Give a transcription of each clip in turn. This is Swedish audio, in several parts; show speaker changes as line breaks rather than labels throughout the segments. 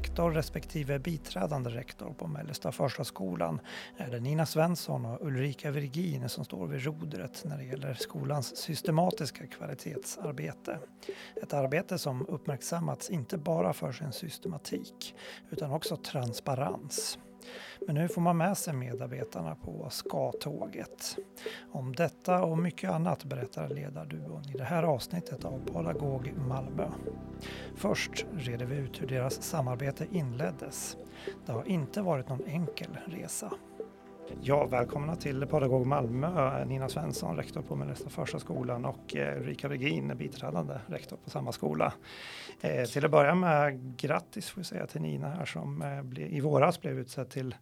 rektor respektive biträdande rektor på Mellersta Förstaskolan är det Nina Svensson och Ulrika Virgin som står vid rodret när det gäller skolans systematiska kvalitetsarbete. Ett arbete som uppmärksammats inte bara för sin systematik utan också transparens. Men hur får man med sig medarbetarna på ska-tåget. Om detta och mycket annat berättar ledarduon i det här avsnittet av Pedagog Malmö. Först reder vi ut hur deras samarbete inleddes. Det har inte varit någon enkel resa. Ja, välkomna till Pedagog Malmö, Nina Svensson, rektor på Mellersta förstaskolan. och eh, Ulrika Virgin, biträdande rektor på samma skola. Eh, till att börja med grattis får vi säga till Nina här som eh, i våras blev utsedd till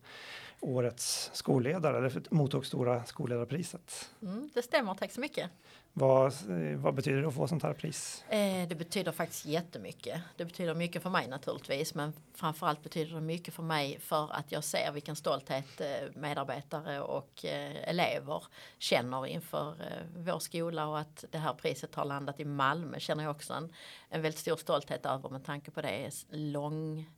årets skolledare, eller mottog stora skolledarpriset.
Mm, det stämmer, tack så mycket.
Vad, eh, vad, betyder det att få sånt här pris?
Eh, det betyder faktiskt jättemycket. Det betyder mycket för mig naturligtvis men framförallt betyder det mycket för mig för att jag ser vilken stolthet eh, medarbetare och eh, elever känner inför vår skola och att det här priset har landat i Malmö känner jag också en, en väldigt stor stolthet över med tanke på det lång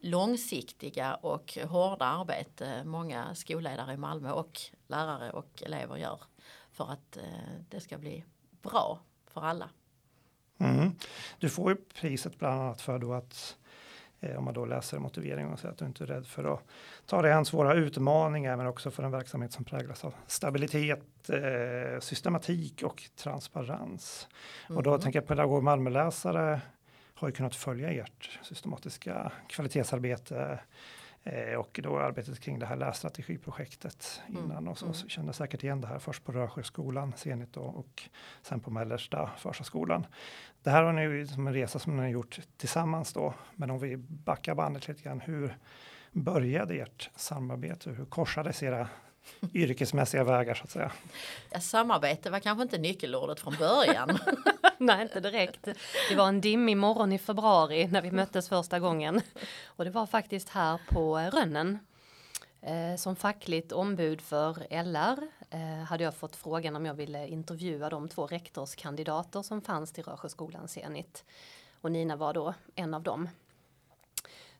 långsiktiga och hårda arbete många skolledare i Malmö och lärare och elever gör för att eh, det ska bli bra för alla.
Mm. Du får ju priset bland annat för då att eh, om man då läser motiveringen och säger att du inte är rädd för att ta dig an svåra utmaningar men också för en verksamhet som präglas av stabilitet, eh, systematik och transparens. Mm. Och då mm. tänker jag pedagog Malmöläsare har ju kunnat följa ert systematiska kvalitetsarbete och då arbetet kring det här lässtrategiprojektet mm. innan och så, så mm. känner säkert igen det här först på Rörsjöskolan, Zenit och, och sen på Mellersta Första Det här har ni ju som en resa som ni har gjort tillsammans då, men om vi backar bandet lite grann, hur började ert samarbete? Hur korsades era yrkesmässiga vägar så att säga?
Ja, samarbete var kanske inte nyckelordet från början.
Nej, inte direkt. Det var en dimmig morgon i februari när vi möttes första gången. Och det var faktiskt här på Rönnen. Eh, som fackligt ombud för LR eh, hade jag fått frågan om jag ville intervjua de två rektorskandidater som fanns till Rörsjöskolan Zenit. Och Nina var då en av dem.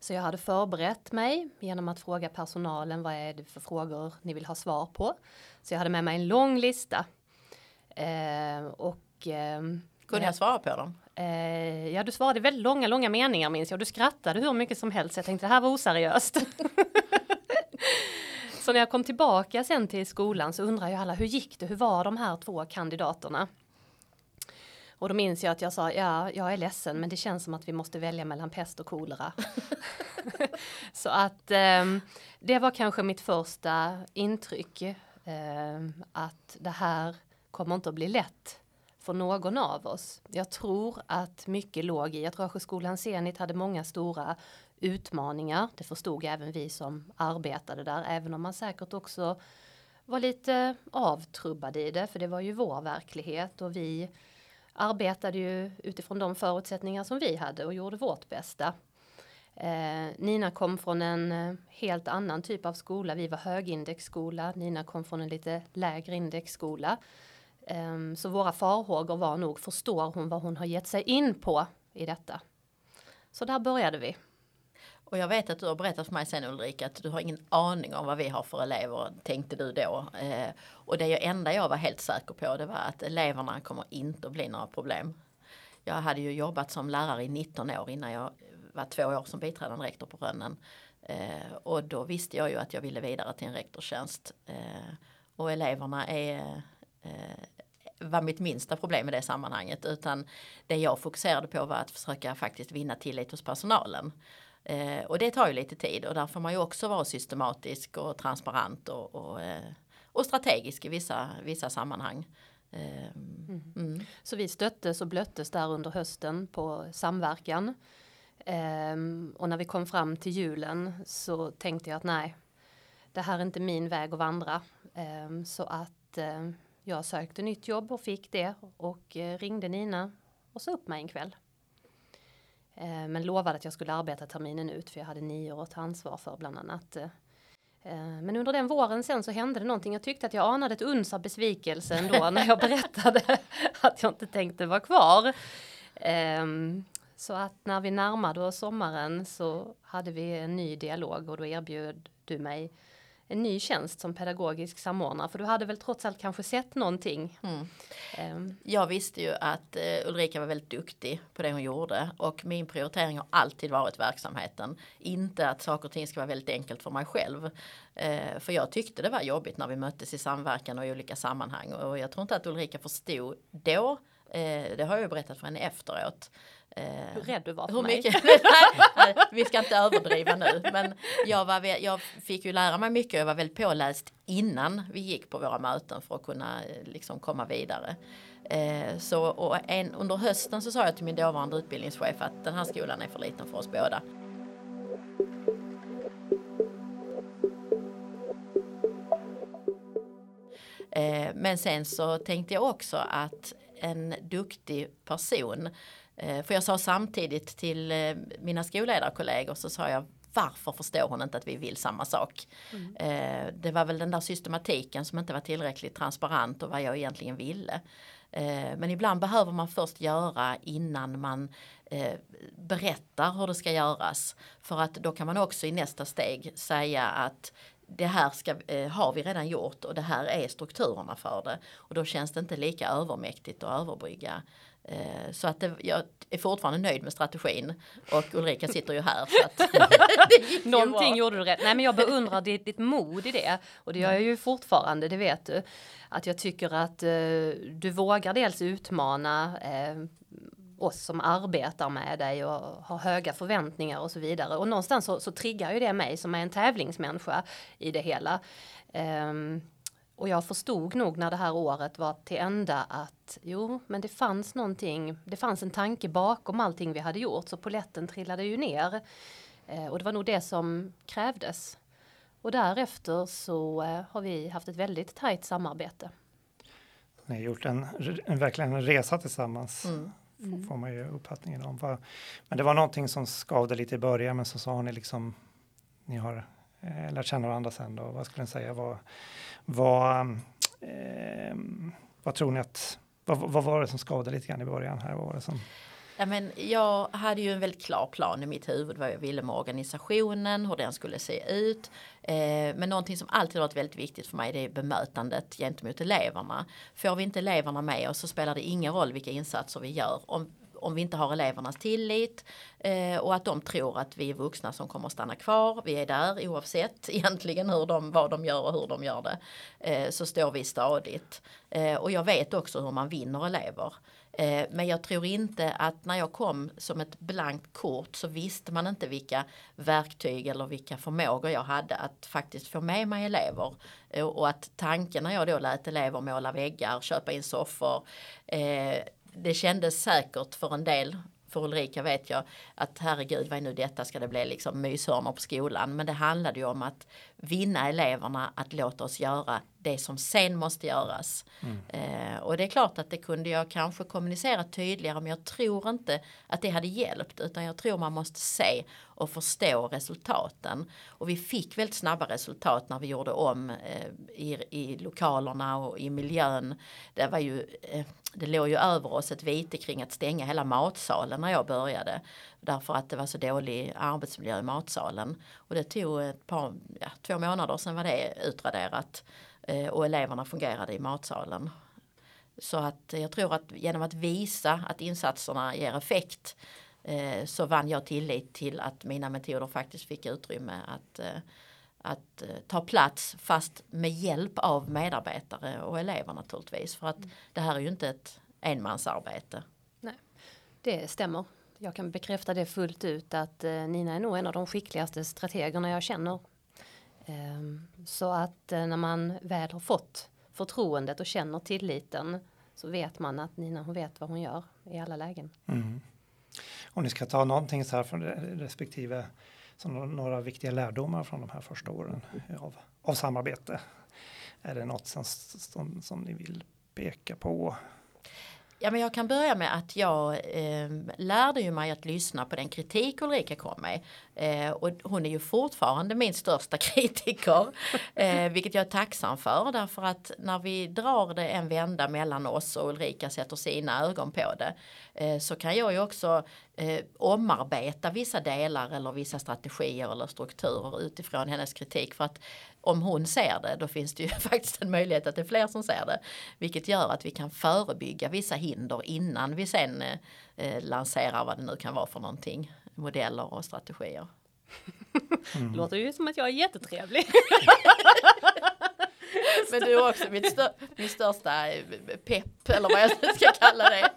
Så jag hade förberett mig genom att fråga personalen vad är det för frågor ni vill ha svar på. Så jag hade med mig en lång lista. Eh, och eh,
kunde jag svara på dem?
Eh, ja, du svarade väldigt långa, långa meningar minns jag. Du skrattade hur mycket som helst. Jag tänkte det här var oseriöst. så när jag kom tillbaka sen till skolan så undrar ju alla hur gick det? Hur var de här två kandidaterna? Och då minns jag att jag sa, ja, jag är ledsen, men det känns som att vi måste välja mellan pest och kolera. så att eh, det var kanske mitt första intryck. Eh, att det här kommer inte att bli lätt för någon av oss. Jag tror att mycket låg i att Rösjöskolan Zenit hade många stora utmaningar. Det förstod även vi som arbetade där, även om man säkert också var lite avtrubbad i det, för det var ju vår verklighet och vi arbetade ju utifrån de förutsättningar som vi hade och gjorde vårt bästa. Eh, Nina kom från en eh, helt annan typ av skola. Vi var högindexskola. Nina kom från en lite lägre indexskola. Eh, så våra farhågor var nog, förstår hon vad hon har gett sig in på i detta? Så där började vi.
Och jag vet att du har berättat för mig sen Ulrika att du har ingen aning om vad vi har för elever, tänkte du då. Eh, och det enda jag var helt säker på det var att eleverna kommer inte att bli några problem. Jag hade ju jobbat som lärare i 19 år innan jag var två år som biträdande rektor på Rönnen. Eh, och då visste jag ju att jag ville vidare till en rektorstjänst. Eh, och eleverna är eh, var mitt minsta problem i det sammanhanget utan det jag fokuserade på var att försöka faktiskt vinna tillit hos personalen. Eh, och det tar ju lite tid och där får man ju också vara systematisk och transparent och, och, eh, och strategisk i vissa, vissa sammanhang. Eh,
mm. Mm. Så vi stöttes och blöttes där under hösten på samverkan. Um, och när vi kom fram till julen så tänkte jag att nej, det här är inte min väg att vandra. Um, så att uh, jag sökte nytt jobb och fick det och eh, ringde Nina och sa upp mig en kväll. Eh, men lovade att jag skulle arbeta terminen ut för jag hade nio år att ta ansvar för bland annat. Eh, men under den våren sen så hände det någonting. Jag tyckte att jag anade ett uns av besvikelse ändå när jag berättade att jag inte tänkte vara kvar. Ehm, Så att när vi närmade oss sommaren så hade vi en ny dialog och då erbjöd du mig en ny tjänst som pedagogisk samordnare för du hade väl trots allt kanske sett någonting.
Mm.
Um,
Jag visste ju att eh, Ulrika var väldigt duktig på det hon gjorde och min prioritering har alltid varit verksamheten. Inte att saker och ting ska vara väldigt enkelt för mig själv. Eh, för jag tyckte det var jobbigt när vi möttes i samverkan och i olika sammanhang och jag tror inte att Ulrika förstod då. Eh, det har jag ju berättat för henne efteråt. Eh,
hur rädd du var för
hur
mig.
mycket? Nej, vi ska inte överdriva nu. Men jag, var, jag fick ju lära mig mycket. Jag var väldigt påläst innan vi gick på våra möten för att kunna eh, liksom komma vidare. Eh, så, och en, under hösten så sa jag till min dåvarande utbildningschef att den här skolan är för liten för oss båda. Eh, men sen så tänkte jag också att en duktig person Eh, För jag sa samtidigt till eh, mina skolledarkollegor så sa jag varför förstår hon inte att vi vill samma sak? Eh, Det var väl den där systematiken som inte var tillräckligt transparent och vad jag egentligen ville. Eh, Men ibland behöver man först göra innan man eh, berättar hur det ska göras. För att då kan man också i nästa steg säga att det här ska, eh, har vi redan gjort och det här är strukturerna för det. Och då känns det inte lika övermäktigt att överbrygga. Eh, så att det, jag är fortfarande nöjd med strategin och Ulrika sitter ju här. Så att
Någonting
bra.
gjorde du rätt. Nej men jag beundrar ditt, ditt mod i det. Och det gör jag ju fortfarande, det vet du. Att jag tycker att eh, du vågar dels utmana eh, oss som arbetar med dig och har höga förväntningar och så vidare. Och någonstans så, så triggar ju det mig som är en tävlingsmänniska i det hela. Ehm, och jag förstod nog när det här året var till ända att jo, men det fanns någonting, det fanns en tanke bakom allting vi hade gjort, så poletten trillade ju ner. Eh, och det var nog det som krävdes. Och därefter så eh, har vi haft ett väldigt tajt samarbete.
Ni har gjort en, en verkligen en resa tillsammans.
Mm.
f- Får man ju uppfattningen om. Men det var någonting som skavde lite i början men så sa ni liksom ni har eh, lärt känna varandra sen då. Vad skulle ni säga var, vad, eh, vad tror ni att vad, vad var det som skadade lite grann i början här? Vad var det som,
Ja, men jag hade ju en väldigt klar plan i mitt huvud vad jag ville med organisationen, hur den skulle se ut. Eh, men någonting som alltid varit väldigt viktigt för mig det är bemötandet gentemot eleverna. Får vi inte eleverna med oss så spelar det ingen roll vilka insatser vi gör. Om, om vi inte har elevernas tillit eh, och att de tror att vi är vuxna som kommer att stanna kvar. Vi är där oavsett egentligen hur de, vad de gör och hur de gör det. Eh, så står vi stadigt. Eh, och jag vet också hur man vinner elever. Eh, men jag tror inte att när jag kom som ett blankt kort så visste man inte vilka verktyg eller vilka förmågor jag hade att faktiskt få med mig elever. Eh, och att tanken när jag då lät elever måla väggar, köpa in soffor. Eh, det kändes säkert för en del för Ulrika vet jag att herregud vad är nu detta ska det bli liksom myshörnor på skolan. Men det handlade ju om att vinna eleverna att låta oss göra det som sen måste göras. Eh, och det är klart att det kunde jag kanske kommunicera tydligare men jag tror inte att det hade hjälpt utan jag tror man måste se och förstå resultaten. Och vi fick väldigt snabba resultat när vi gjorde om eh, i, i lokalerna och i miljön. Det var ju eh, det låg ju över oss ett vite kring att stänga hela matsalen när jag började. Därför att det var så dålig arbetsmiljö i matsalen. Och det tog ett par, ja, två månader sen var det utraderat. Eh, och eleverna fungerade i matsalen. Så att jag tror att genom att visa att insatserna ger effekt eh, så vann jag tillit till att mina metoder faktiskt fick utrymme att, eh, att eh, ta plats fast med hjälp av medarbetare och elever naturligtvis. För att det här är ju inte ett enmansarbete.
Det stämmer. Jag kan bekräfta det fullt ut att eh, Nina är nog en av de skickligaste strategerna jag känner. Ehm, så att eh, när man väl har fått förtroendet och känner tilliten så vet man att Nina hon vet vad hon gör i alla lägen.
mm. Om ni ska ta någonting så här från re- respektive så några viktiga lärdomar från de här första åren av, av samarbete. Är det något som, som, som ni vill peka på?
Ja, men jag kan börja med att jag eh, lärde ju mig att lyssna på den kritik Ulrika kom med. Eh, och hon är ju fortfarande min största kritiker. Eh, vilket jag är tacksam för. Därför att när vi drar det en vända mellan oss och Ulrika sätter sina ögon på det. Eh, så kan jag ju också eh, omarbeta vissa delar eller vissa strategier eller strukturer utifrån hennes kritik. För att om hon ser det då finns det ju faktiskt en möjlighet att det är fler som ser det. Vilket gör att vi kan förebygga vissa hinder innan vi sen eh, eh lanserar vad det nu kan vara för någonting. Modeller och strategier.
Mm. Låter ju som att jag är jättetrevlig.
Men du är också mitt stör, min största eh, pepp eller vad jag ska kalla det.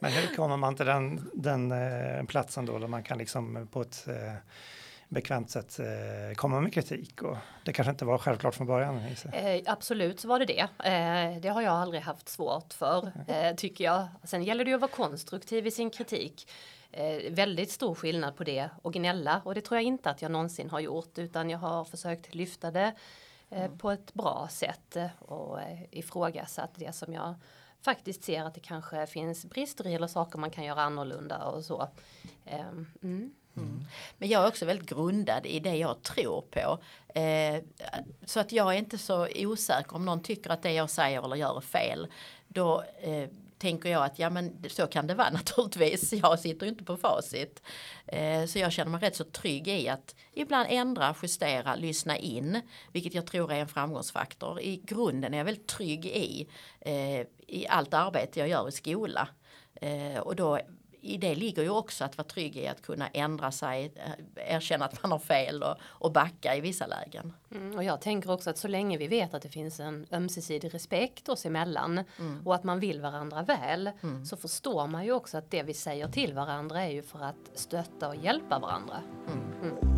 Men hur kommer man till den, den eh, platsen då där man kan liksom på ett eh, bekvämt sätt eh, komma med kritik och det kanske inte var självklart från början.
Eh, absolut så var det det. Eh, det har jag aldrig haft svårt för eh, tycker jag. Sen gäller det ju att vara konstruktiv i sin kritik. Eh, väldigt stor skillnad på det och gnälla och det tror jag inte att jag någonsin har gjort utan jag har försökt lyfta det eh, mm. på ett bra sätt och ifrågasatt det som jag faktiskt ser att det kanske finns brister i eller saker man kan göra annorlunda och så.
Ehm, mm. Mm. Men jag är också väldigt grundad i det jag tror på. Eh, så att jag är inte så osäker om någon tycker att det jag säger eller gör är fel. Då eh, tänker jag att ja men så kan det vara naturligtvis. Jag sitter ju inte på facit. Eh, så jag känner mig rätt så trygg i att ibland ändra, justera, lyssna in. Vilket jag tror är en framgångsfaktor. I grunden är jag väldigt trygg i, eh, i allt arbete jag gör i skola. Eh, och då i det ligger ju också att vara trygg i att kunna ändra sig, eh, erkänna att man har fel och, och backa i vissa lägen.
Mm, och jag tänker också att så länge vi vet att det finns en ömsesidig respekt oss emellan mm. och att man vill varandra väl mm. så förstår man ju också att det vi säger till varandra är ju för att stötta och hjälpa varandra. Mm.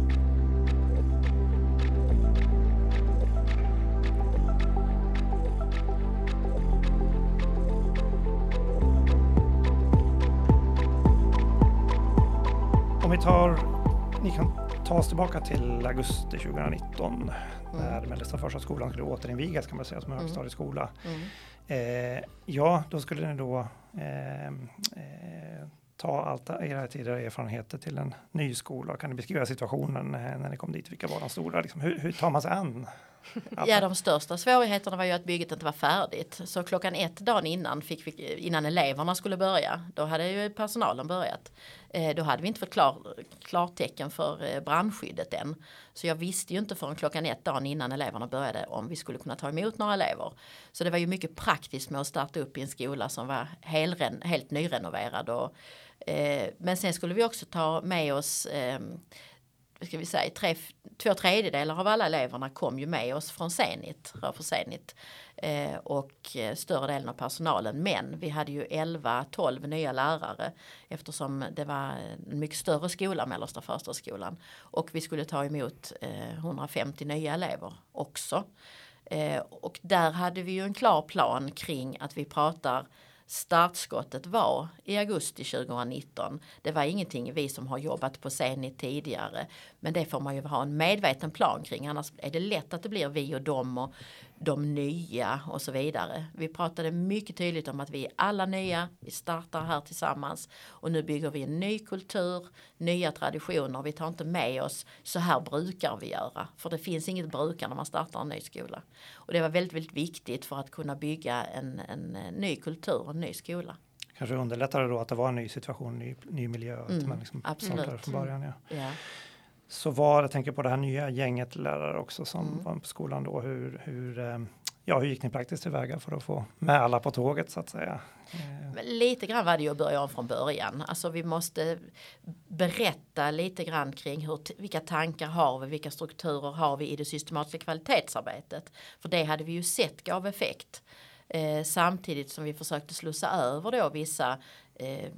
Tar, ni kan ta oss tillbaka till augusti 2019 mm. när Mellersta första skolan skulle återinvigas kan man säga som en mm. högstadieskola. Mm. Eh, ja, då skulle ni då eh, eh, ta allt era tidigare erfarenheter till en ny skola. Kan ni beskriva situationen eh, när ni kom dit? Vilka var de stora? Liksom, hur, hur tar man sig an
Ja, de största svårigheterna var ju att bygget inte var färdigt. Så klockan ett dagen innan, fick vi, innan eleverna skulle börja, då hade ju personalen börjat. Eh, då hade vi inte fått klar, klartecken för eh, brandskyddet än. Så jag visste ju inte förrän klockan ett dagen innan eleverna började om vi skulle kunna ta emot några elever. Så det var ju mycket praktiskt med att starta upp i en skola som var helren, helt nyrenoverad. Och, eh, men sen skulle vi också ta med oss eh, ska vi säga, tre, två tredjedelar av alla eleverna kom ju med oss från Zenit, för Zenit. Eh, och eh, större delen av personalen. Men vi hade ju 11-12 nya lärare eftersom det var en mycket större skola, Mellersta Förstaskolan. Och vi skulle ta emot eh, 150 nya elever också. Eh, och där hade vi ju en klar plan kring att vi pratar startskottet var i augusti 2019. Det var ingenting vi som har jobbat på Zenit tidigare. Men det får man ju ha en medveten plan kring. Annars är det lätt att det blir vi och dem och de nya och så vidare. Vi pratade mycket tydligt om att vi är alla nya. Vi startar här tillsammans och nu bygger vi en ny kultur, nya traditioner. Vi tar inte med oss så här brukar vi göra. För det finns inget brukar när man startar en ny skola. Och det var väldigt, väldigt viktigt för att kunna bygga en, en, ny kultur, en ny skola.
Kanske underlättade då att det var en ny situation, ny, ny miljö. Att
mm,
man liksom
absolut.
Från början, ja.
ja.
Så var, jag tänker på det här nya gänget lärare också som mm. var på skolan då. Hur, hur, eh, ja, hur gick ni praktiskt tillväga för att få med alla på tåget så att säga?
Eh. Lite grann var det ju att börja om från början. Alltså vi måste berätta lite grann kring hur, vilka tankar har vi, vilka strukturer har vi i det systematiska kvalitetsarbetet. För det hade vi ju sett gav effekt. Eh, samtidigt som vi försökte slussa över då vissa eh,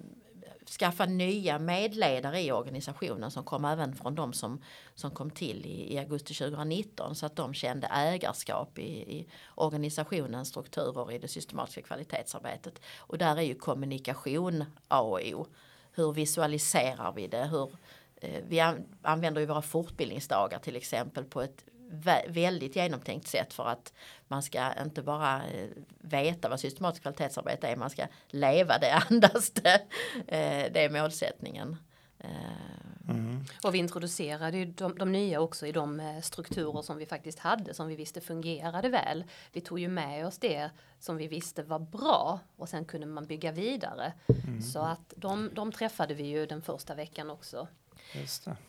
skaffa nya medledare i organisationen som kom även från de som, som kom till i, i augusti 2019 så att de kände ägarskap i, i organisationens strukturer i det systematiska kvalitetsarbetet. Och där är ju kommunikation A och O. Hur visualiserar vi det? Hur, eh, vi använder ju våra fortbildningsdagar till exempel på ett väldigt genomtänkt sätt för att man ska inte bara eh, veta vad systematiskt kvalitetsarbete är, man ska leva det, andas det. Eh, det är målsättningen. Eh,
Mm. Och vi introducerade ju de, de, nya också i de strukturer som vi faktiskt hade som vi visste fungerade väl. Vi tog ju med oss det som vi visste var bra och sen kunde man bygga vidare. Mm. Så att de, de träffade vi ju den första veckan också.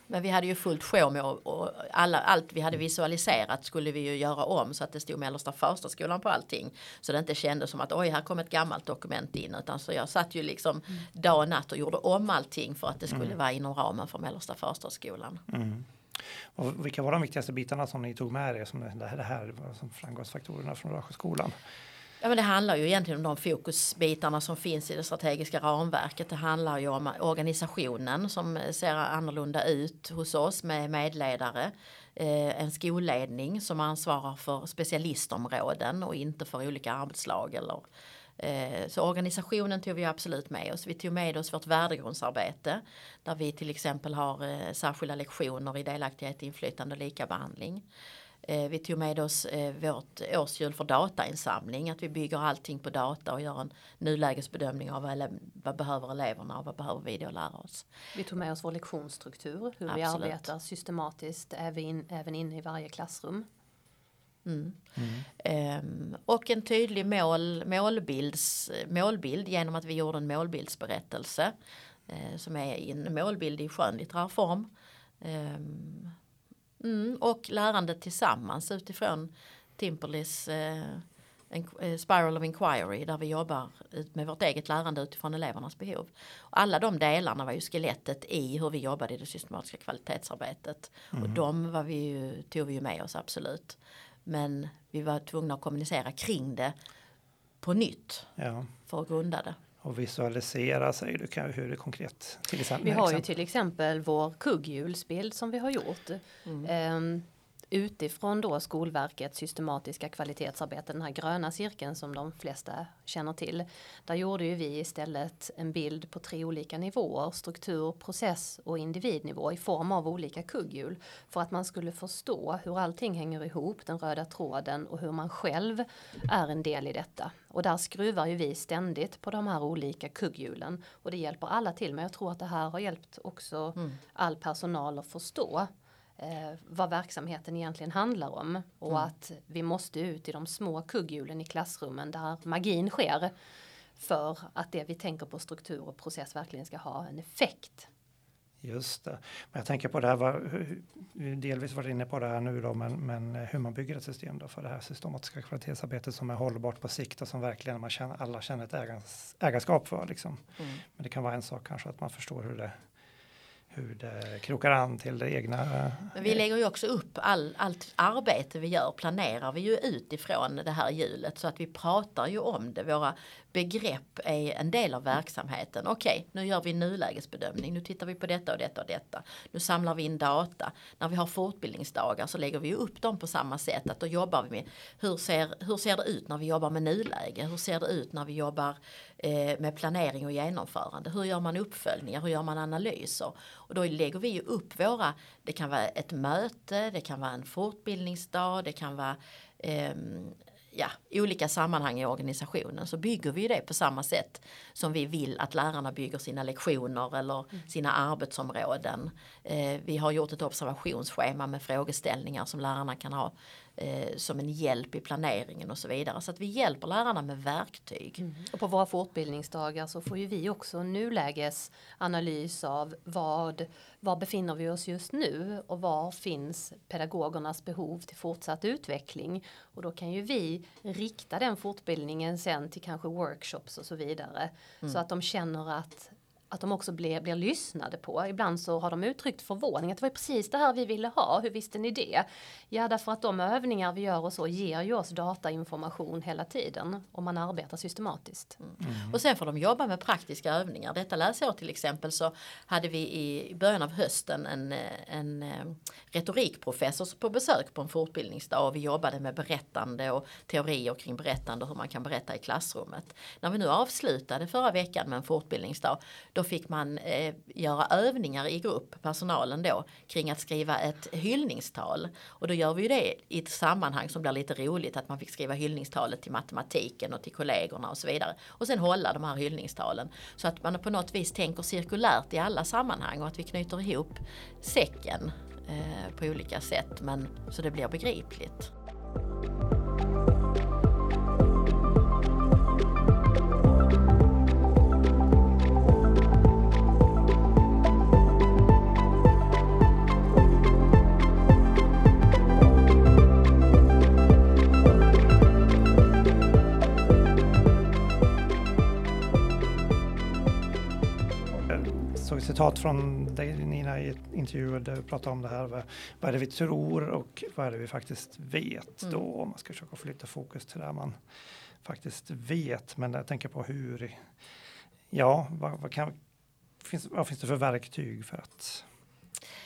Men vi hade ju fullt sjå med och alla, allt vi hade visualiserat skulle vi ju göra om så att det stod Mellersta Förstaskolan på allting. Så det inte kändes som att oj här kom ett gammalt dokument in utan så jag satt ju liksom mm. dag och natt och gjorde om allting för att det skulle mm. vara inom ramen för Mellersta Förstaskolan. Mm.
Och vilka var de viktigaste bitarna som ni tog med er som det här, det här som framgångsfaktorerna från Rösjöskolan?
Ja, men det handlar ju egentligen om de fokusbitarna som finns i det strategiska ramverket. Det handlar ju om organisationen som ser annorlunda ut hos oss med medledare. Eh, en skolledning som ansvarar för specialistområden och inte för olika arbetslag. Eller, eh, så organisationen tog vi absolut med oss. Vi tog med oss vårt värdegrundsarbete där vi till exempel har eh, särskilda lektioner i delaktighet, inflytande och likabehandling. Eh, vi tog med oss eh, vårt årshjul för datainsamling, att vi bygger allting på data och gör en nulägesbedömning av vad, vad behöver eleverna och vad behöver vi då lära oss.
Vi tog med oss vår lektionsstruktur, hur Absolut. vi arbetar systematiskt även, även inne i varje klassrum.
Mm. Mm. Um, och en tydlig mål, målbilds, målbild genom att vi gjorde en målbildsberättelse uh, som är en målbild i skönlitterär form. Um, Mm, och lärande tillsammans utifrån Timperleys eh, eh, Spiral of Inquiry där vi jobbar med vårt eget lärande utifrån elevernas behov. Alla de delarna var ju skelettet i hur vi jobbade i det systematiska kvalitetsarbetet. Mm. Och de var vi ju, tog vi ju med oss absolut. Men vi var tvungna att kommunicera kring det på nytt ja. för att grunda det
och visualisera säger du kan, hur det konkret
till exempel. Vi har ju till exempel vår kugghjulsbild som vi har gjort. Mm. Um, utifrån då Skolverkets systematiska kvalitetsarbete, den här gröna cirkeln som de flesta känner till. Där gjorde ju vi istället en bild på tre olika nivåer, struktur, process och individnivå i form av olika kugghjul. För att man skulle förstå hur allting hänger ihop, den röda tråden och hur man själv är en del i detta. Och där skruvar ju vi ständigt på de här olika kugghjulen och det hjälper alla till. Men jag tror att det här har hjälpt också mm. all personal att förstå eh, vad verksamheten egentligen handlar om och mm. att vi måste ut i de små kugghjulen i klassrummen där magin sker för att det vi tänker på struktur och process verkligen ska ha en effekt.
Just det. Men jag tänker på det här, var, delvis varit inne på det här nu då, men, men hur man bygger ett system då för det här systematiska kvalitetsarbetet som är hållbart på sikt och som verkligen man känner, alla känner ett ägars, ägarskap för. Liksom. Mm. Men det kan vara en sak kanske att man förstår hur det hur det krokar an till det egna.
Men vi lägger ju också upp all, allt arbete vi gör planerar vi ju utifrån det här hjulet så att vi pratar ju om det. Våra begrepp är en del av verksamheten. Okej, okay, nu gör vi nulägesbedömning. Nu tittar vi på detta och detta och detta. Nu samlar vi in data. När vi har fortbildningsdagar så lägger vi upp dem på samma sätt. Att då jobbar vi med hur ser, hur ser det ut när vi jobbar med nuläge? Hur ser det ut när vi jobbar med planering och genomförande? Hur gör man uppföljningar? Hur gör man analyser? Och då lägger vi ju upp våra, det kan vara ett möte, det kan vara en fortbildningsdag, det kan vara eh, ja, olika sammanhang i organisationen så bygger vi det på samma sätt som vi vill att lärarna bygger sina lektioner eller mm. sina arbetsområden. Eh, vi har gjort ett observationsschema med frågeställningar som lärarna kan ha eh, som en hjälp i planeringen och så vidare. Så att vi hjälper lärarna med verktyg. Mm.
Och på våra fortbildningsdagar så får ju vi också nulägesanalys av vad, var befinner vi oss just nu och var finns pedagogernas behov till fortsatt utveckling. Och då kan ju vi rikta den fortbildningen sen till kanske workshops och så vidare. Mm. Så att de känner att att de också blir, blir lyssnade på. Ibland så har de uttryckt förvåning att det var precis det här vi ville ha. Hur visste ni det? Ja, därför att de övningar vi gör och så ger ju oss datainformation hela tiden om man arbetar systematiskt.
Mm. Mm. Och sen får de jobba med praktiska övningar. Detta läsår till exempel så hade vi i början av hösten en, en eh, retorikprofessor på besök på en fortbildningsdag och vi jobbade med berättande och teorier kring berättande och hur man kan berätta i klassrummet. När vi nu avslutade förra veckan med en fortbildningsdag då fick man eh, göra övningar i grupp, personalen då, kring att skriva ett hyllningstal. Och då gör vi ju det i ett sammanhang som blir lite roligt, att man fick skriva hyllningstalet till matematiken och till kollegorna och så vidare. Och sen hålla de här hyllningstalen. Så att man på något vis tänker cirkulärt i alla sammanhang och att vi knyter ihop säcken eh, på olika sätt, men så det blir begripligt.
Citat från dig Nina i ett intervju där du pratade om det här. Vad, vad är det vi tror och vad är det vi faktiskt vet
Mm.
då? Om man ska försöka flytta fokus till det man faktiskt vet. Men jag tänker på hur, ja, vad, vad, kan, finns, vad finns det för verktyg för att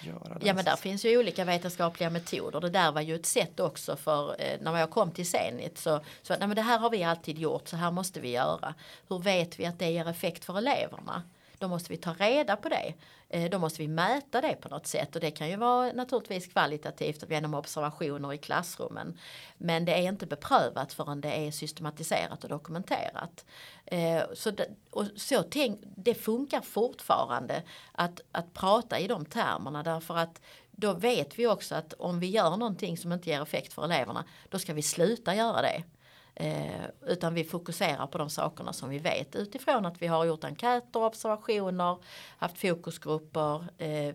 göra det?
Ja men där finns ju olika vetenskapliga metoder. Det där var ju ett sätt också för eh, när jag kom till Zenit så, så nej, men det här har vi alltid gjort så här måste vi göra. Hur vet vi att det ger effekt för eleverna? Då måste vi ta reda på det. Eh, då måste vi mäta det på något sätt och det kan ju vara naturligtvis kvalitativt genom observationer i klassrummen. Men det är inte beprövat förrän det är systematiserat och dokumenterat. Eh, så det, och så tänk, det funkar fortfarande att, att prata i de termerna därför att då vet vi också att om vi gör någonting som inte ger effekt för eleverna då ska vi sluta göra det. Eh, utan vi fokuserar på de sakerna som vi vet utifrån att vi har gjort enkäter, observationer, haft fokusgrupper, eh,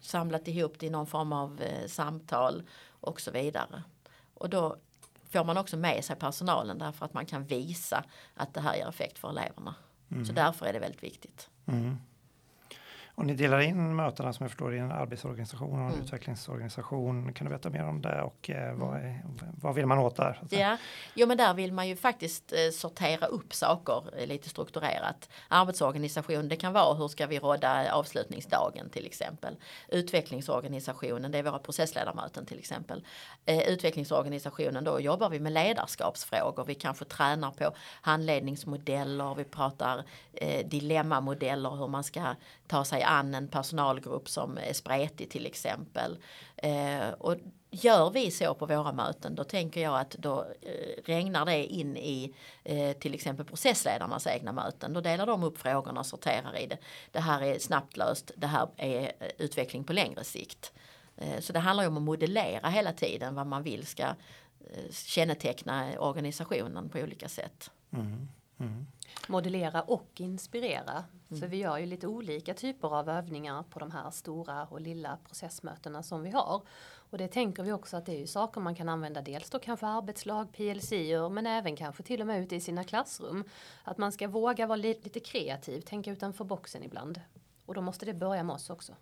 samlat ihop det i någon form av eh, samtal och så vidare. Och då får man också med sig personalen därför att man kan visa att det här ger effekt för eleverna. Så därför är det väldigt viktigt.
Mm. Och ni delar in mötena som jag förstår i en arbetsorganisation och en
Mm.
utvecklingsorganisation. Kan du berätta mer om det och eh, vad, är, vad vill man åt där?
Ja, jo men där vill man ju faktiskt eh, sortera upp saker eh, lite strukturerat. Arbetsorganisation, det kan vara hur ska vi råda avslutningsdagen till exempel. Utvecklingsorganisationen, det är våra processledarmöten till exempel. Eh, utvecklingsorganisationen, då jobbar vi med ledarskapsfrågor. Vi kanske tränar på handledningsmodeller, vi pratar eh, dilemmamodeller, hur man ska ta sig an en personalgrupp som är spretig till exempel. Eh, och Gör vi så på våra möten då tänker jag att då eh, regnar det in i eh, till exempel processledarnas egna möten. Då delar de upp frågorna och sorterar i det. Det här är snabbt löst, det här är eh, utveckling på längre sikt. Eh, så det handlar ju om att modellera hela tiden vad man vill ska eh, känneteckna organisationen på olika sätt.
Mm. Mm.
Modellera och inspirera. Så vi gör ju lite olika typer av övningar på de här stora och lilla processmötena som vi har. Och det tänker vi också att det är ju saker man kan använda dels då kanske arbetslag, PLC-er, men även kanske till och med ute i sina klassrum. Att man ska våga vara li- lite kreativ, tänka utanför boxen ibland. Och då måste det börja med oss också.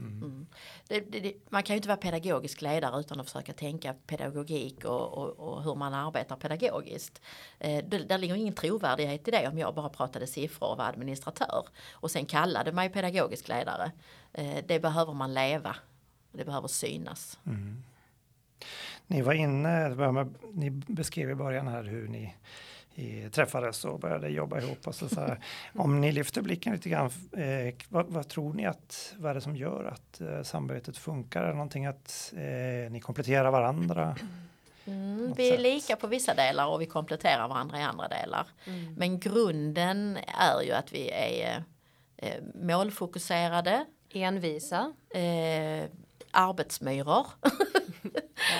Mm. Det, det, det, man kan ju inte vara pedagogisk ledare utan att försöka tänka pedagogik och, och, och hur man arbetar pedagogiskt. Eh, det, där ligger ingen trovärdighet i det om jag bara pratade siffror och var administratör och sen kallade mig pedagogisk ledare. Eh, det behöver man leva. Det behöver synas.
Mm. Ni var inne, ni beskrev i början här hur ni i, träffades och började jobba ihop. Och så, så här. Om ni lyfter blicken lite grann, eh, vad, vad tror ni att, vad är det som gör att eh, samarbetet funkar? Är det någonting att eh, ni kompletterar varandra?
Mm, vi är
sätt.
lika på vissa delar och vi kompletterar varandra i andra delar. Men grunden är ju att vi är eh, målfokuserade,
Envisa.
eh, arbetsmyror.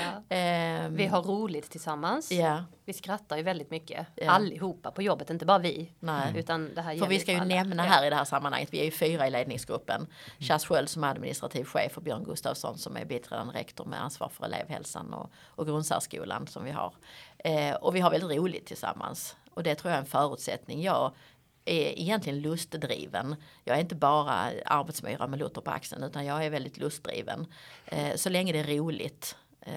Ja.
Ehm,
Vi har roligt tillsammans.
Ja,
Vi skrattar ju väldigt mycket.
Ja.
Allihopa på jobbet, inte bara vi.
nej.
Utan det här
För vi ska ju
alla.
nämna här i det här sammanhanget, vi är ju fyra i ledningsgruppen. Chas Sköld som är administrativ chef och Björn Gustafsson som är biträdande rektor med ansvar för elevhälsan och, och grundsärskolan som vi har. Eh, och vi har väldigt roligt tillsammans. Och det tror jag är en förutsättning. Jag är egentligen lustdriven. Jag är inte bara arbetsmyra med Luther på axeln utan jag är väldigt lustdriven. Eh, så länge det är roligt eh,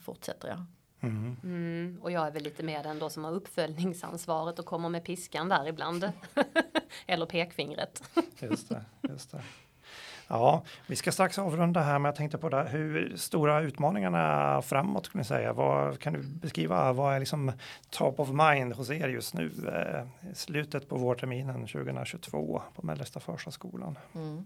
fortsätter jag.
Mm.
Mm, och jag är väl lite mer den då som har uppföljningsansvaret och kommer med piskan där ibland. Eller pekfingret.
Just det, just det. Ja, vi ska strax avrunda här, men jag tänkte på det, hur stora utmaningarna framåt skulle ni säga? Vad, kan du beskriva vad är liksom top of mind hos er just nu? Eh, slutet på vårterminen 2022 på Mellersta Förstaskolan. Mm.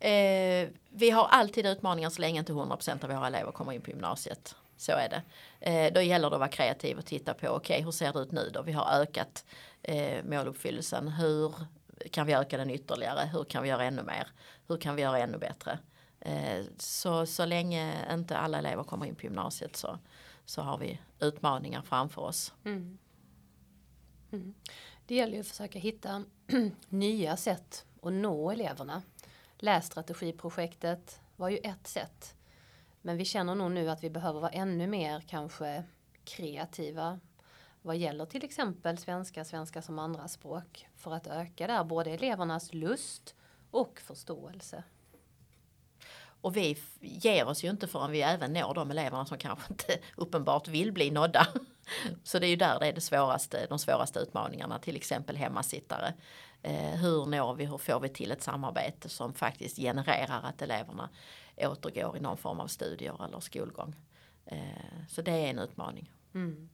Eh, vi har alltid utmaningar så länge inte 100% av våra elever kommer in på gymnasiet. Så är det. Eh, då gäller det att vara kreativ och titta på okej okay, hur ser det ut nu då? Vi har ökat eh, måluppfyllelsen. Hur kan vi öka den ytterligare? Hur kan vi göra ännu mer? Hur kan vi göra ännu bättre? Eh, så, så länge inte alla elever kommer in på gymnasiet så, så har vi utmaningar framför oss. Mm.
Mm. Det gäller ju att försöka hitta nya sätt att nå eleverna. Lässtrategiprojektet var ju ett sätt. Men vi känner nog nu att vi behöver vara ännu mer kanske kreativa vad gäller till exempel svenska, svenska som andraspråk för att öka där både elevernas lust och förståelse.
Och vi ger oss ju inte förrän vi även når de eleverna som kanske inte uppenbart vill bli nådda. Så det är ju där det är det svåraste, de svåraste utmaningarna, till exempel hemmasittare. Eh, hur når vi, hur får vi till ett samarbete som faktiskt genererar att eleverna återgår i någon form av studier eller skolgång. Eh, så det är en utmaning. Mm.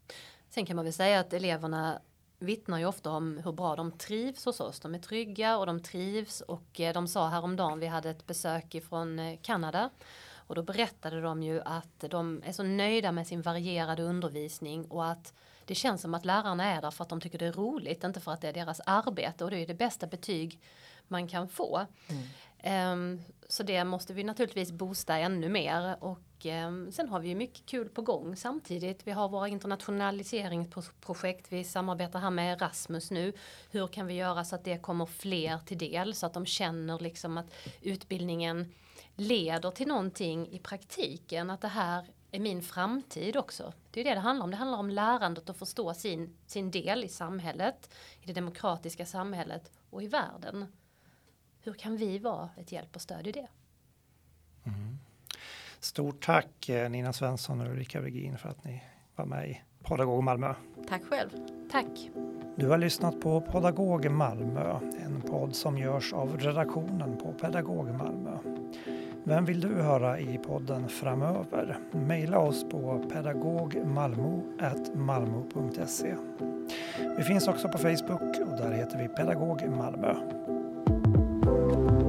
Sen kan man väl säga att eleverna vittnar ju ofta om hur bra de trivs hos oss. De är trygga och de trivs och eh, de sa häromdagen, vi hade ett besök ifrån eh, Kanada och då berättade de ju att de är så nöjda med sin varierade undervisning och att det känns som att lärarna är där för att de tycker det är roligt, inte för att det är deras arbete och det är det bästa betyg man kan få. Mm. Ehm, så det måste vi naturligtvis boosta ännu mer och ehm, sen har vi mycket kul på gång samtidigt. Vi har våra internationaliseringsprojekt. Vi samarbetar här med Erasmus nu. Hur kan vi göra så att det kommer fler till del så att de känner liksom att utbildningen leder till någonting i praktiken. Att det här är min framtid också. Det är det det handlar om. Det handlar om lärandet och förstå sin, sin del i samhället, i det demokratiska samhället och i världen. Hur kan vi vara ett hjälp och stöd i det?
Mm. Stort tack eh, Nina Svensson och Ulrika Virgin för att ni var med i Podagog Malmö.
Tack själv.
Tack.
Du har lyssnat på Podagog Malmö, en podd som görs av redaktionen på Pedagog Malmö. Vem vill du höra i podden framöver? Maila oss på pedagogmalmo.malmo.se. Vi finns också på Facebook och där heter vi Pedagog Malmö. you